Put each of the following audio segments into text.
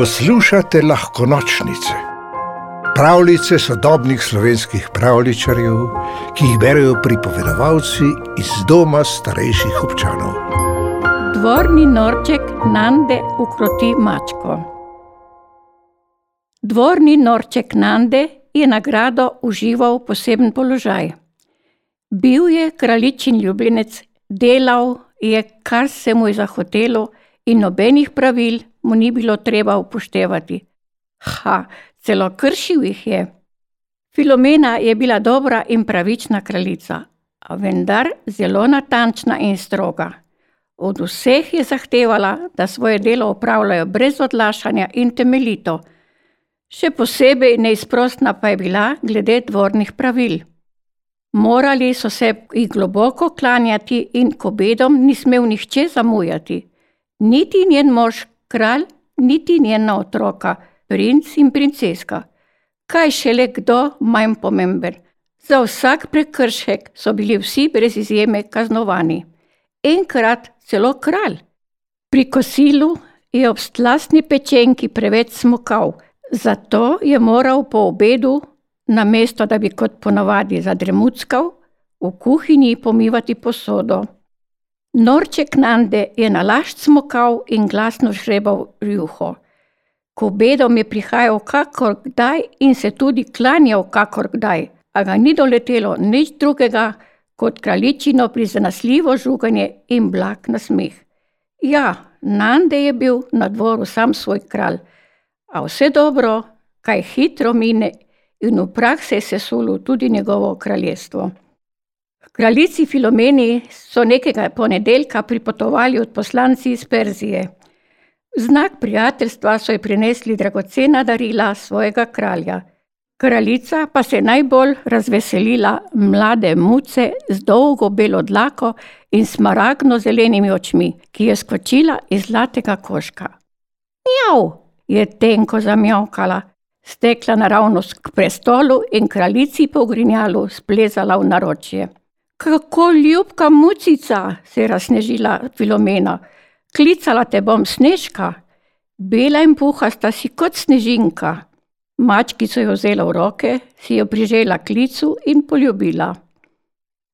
Poslušate lahko nočnice, pravljice sodobnih slovenskih pravličarjev, ki jih berijo pripovedovalci iz doma starejših občanov. Dvorni norček Nande ukroti mačko. Dvorni norček Nande je nagrado užival poseben položaj. Bil je kraljičin ljubljenec, delal je, kar se mu je zahotelo, in nobenih pravil mu ni bilo treba upoštevati. Ha, celo kršil jih je. Filomena je bila dobra in pravična kraljica, a vendar zelo natančna in stroga. Od vseh je zahtevala, da svoje delo opravljajo brez odlašanja in temeljito. Še posebej neizprostna pa je bila glede dvornih pravil. Morali so se jih globoko klanjati in k obedom ni smel nihče zamujati. Niti njen mož, kralj, niti njena otroka, princ in princeska. Kaj šele kdo manj pomemben. Za vsak prekršek so bili vsi brez izjeme kaznovani. Enkrat celo kralj. Pri kosilu je ob slastni pečenki preveč smokal, zato je moral po obedu, namesto da bi kot ponavadi zadremuckal, v kuhinji pomivati posodo. Norček Nande je nalašč smokal in glasno žrebal rjuho. K obedom je prihajal kakor kdaj in se tudi klanjal kakor kdaj, a ga ni doletelo nič drugega kot kraljičino prizanesljivo žuganje in blag nasmeh. Ja, Nande je bil na dvoru sam svoj kralj, a vse dobro, kaj hitro mine in v prah se je sesulo tudi njegovo kraljestvo. Kraljici Filomeni so nekega ponedeljka pripotovali odposlanci iz Perzije. Znak prijateljstva so ji prinesli dragocena darila svojega kralja. Kraljica pa se je najbolj razveselila mlade muce z dolgo belo dlako in smaragdno zelenimi očmi, ki je skočila iz zlatega koška. Mjav, je tenko zamjavkala, stekla naravnost k prestolu in kraljici po grinjalu splezala v naročje. Kako ljubka mucica, se je razsnežila Filomena. Klicala te bom Snežka. Bela in puhasta si kot snežinka. Mački so jo vzela v roke, si jo prižela klicu in poljubila.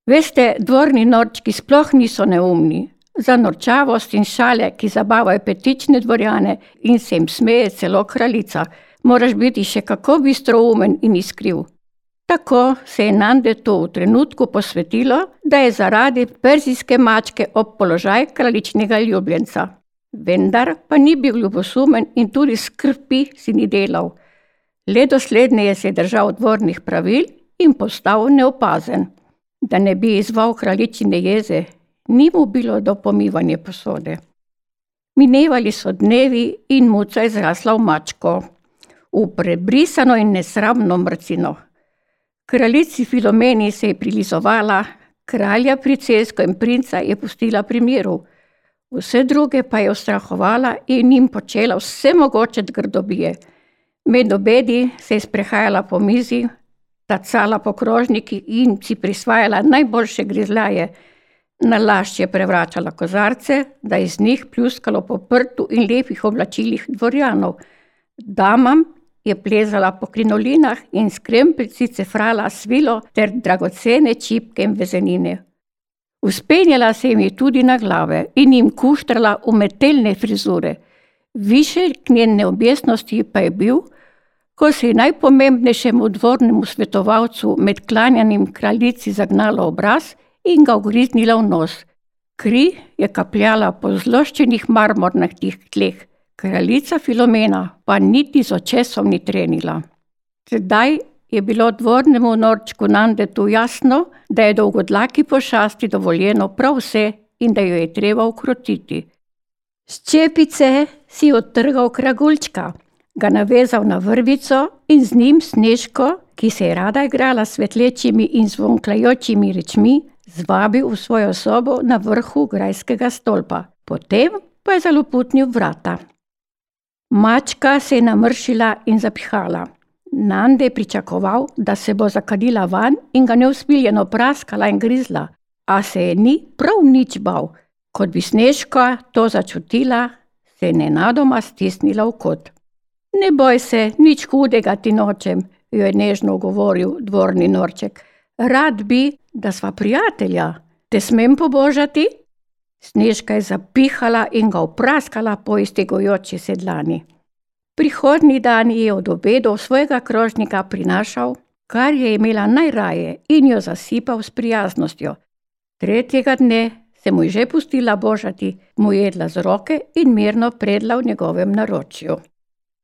Veste, dvorni norčki sploh niso neumni. Za norčavost in šale, ki zabavajo petične dvorjane in se jim smeje celo kraljica, moraš biti še kako bistroumen in iskriv. Tako se je Nandetu v trenutku posvetilo, da je zaradi perzijske mačke ob položaj kraljičnega ljubljenca. Vendar pa ni bil ljubosumen in tudi skrbi si ni delal. Le dosledneje se je držal dvornih pravil in postal neopazen. Da ne bi izval kraljičine jeze, ni mu bilo do pomivanja posode. Minevali so dnevi in muca je zrasla v mačko, v prebrisano in nesramno mrcino. Kraljici Filomeni se je prilizovala, kralja, princesko in princa je pustila pri miru, vse druge pa je ustrahovala in jim počela vse mogoče grdobije. Med obedi se je sprehajala po mizi, tacala po krožniki in si prisvajala najboljše grizljaje. Nalašč je prevračala kozarce, da je iz njih pljuskalo po prtu in lepih oblačilih dvorjanov. Damam je plezala po krinolinah in s krempeljci cefrala svilo ter dragocene čipke in vezenine. Vzpenjala se jim je tudi na glave in jim kuštrala umetelne frizure. Više k njene objestnosti pa je bil, ko se je najpomembnejšemu dvornemu svetovalcu med klanjanjem kraljici zagnala obraz in ga ugriznila v nos. Kri je kapljala po zloščenih marmornatih tleh. Kraljica Filomena pa niti z očesom ni trenila. Sedaj je bilo dvornemu norčku Nandetu jasno, da je dolgodlaki pošasti dovoljeno prav vse in da jo je treba ukrotiti. S čepice si odtrgal kragulčka, ga navezal na vrvico in z njim snežko, ki se je rada igrala s svetlečimi in zvonklajočimi rečmi, zvabil v svojo sobo na vrhu grajskega stolpa. Potem pa je zaloputnil vrata. Mačka se je namršila in zapihala. Nande je pričakoval, da se bo zakadila van in ga neusmiljeno praskala in grizla, a se je ni prav nič bal. Kot bi Snežka to začutila, se je nenadoma stisnila v kot. Ne boj se, nič hudega ti nočem, jo je nežno govoril dvorni norček. Rad bi, da sva prijatelja. Te smem pobožati? Snežka je zapihala in ga upraskala po iztegujoči sedlani. Prihodni dan je od obedov svojega krožnika prinašal, kar je imela najraje, in jo zasipal s prijaznostjo. Tretjega dne se mu je že pustila božati, mu jedla z roke in mirno predla v njegovem naročju.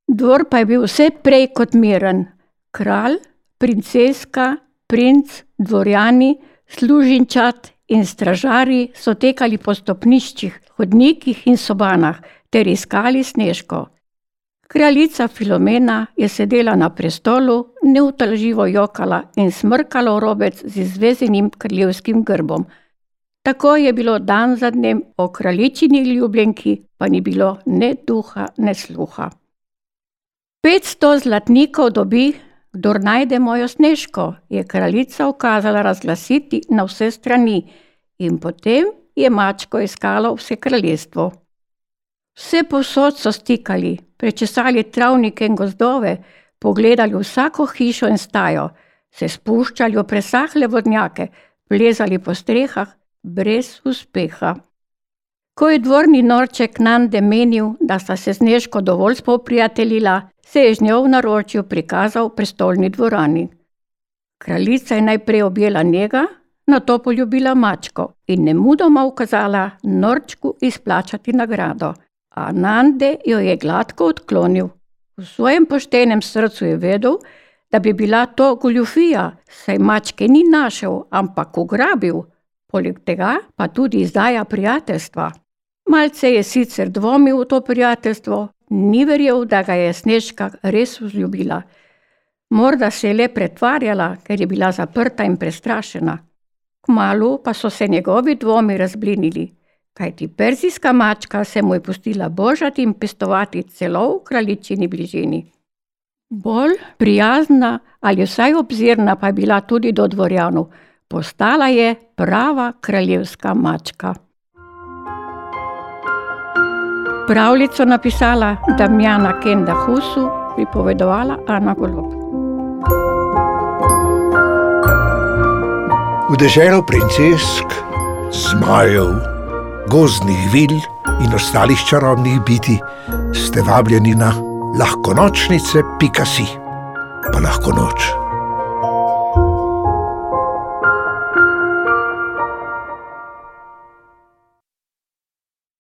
Dvor pa je bil vse prej kot miren. Kralj, princeska, princ, dvorjani, služinčat in stražari so tekali po stopniščih, hodnikih in sobanah ter iskali snežko. Kraljica Filomena je sedela na prestolu, neutalživo jokala in smrkala v robec z izvezenim kraljevskim grbom. Tako je bilo dan za dnem, o kraljičini ljubljenki pa ni bilo ne duha, ne sluha. Petsto zlatnikov dobi, kdor najde mojo snežko, je kraljica ukazala razglasiti na vse strani, in potem je mačko iskalo vse kraljestvo. Vse posod so stikali, prečesali travnike in gozdove, pogledali vsako hišo in stajo, se spuščali v presahle vodnjake, plezali po strehah, brez uspeha. Ko je dvorni norček Nande menil, da sta se Snežko dovolj spoprijateljila, se je z njo v naročju prikazal v prestolni dvorani. Kraljica je najprej objela njega, nato poljubila mačko in nemudoma ukazala norčku izplačati nagrado. A Nande jo je gladko odklonil. V svojem poštenem srcu je vedel, da bi bila to goljufija, saj mačke ni našel, ampak ugrabil, poleg tega pa tudi izdaja prijateljstva. Malce je sicer dvomil v to prijateljstvo, ni verjel, da ga je Snežka res vzljubila. Morda se je le pretvarjala, ker je bila zaprta in prestrašena. Kmalu pa so se njegovi dvomi razblinili, kajti perzijska mačka se mu je pustila božati in pestovati celo v kraljičini bližini. Bolj prijazna ali vsaj obzirna pa je bila tudi do dvorjanov, postala je prava kraljevska mačka. Pravljico napisala Damjana Kenda Husu, pripovedovala Ana Golob. V deželo princesk, zmajev, gozdnih vil in ostalih čarobnih biti ste vabljeni na lahko nočnice, pika si, pa lahko noč.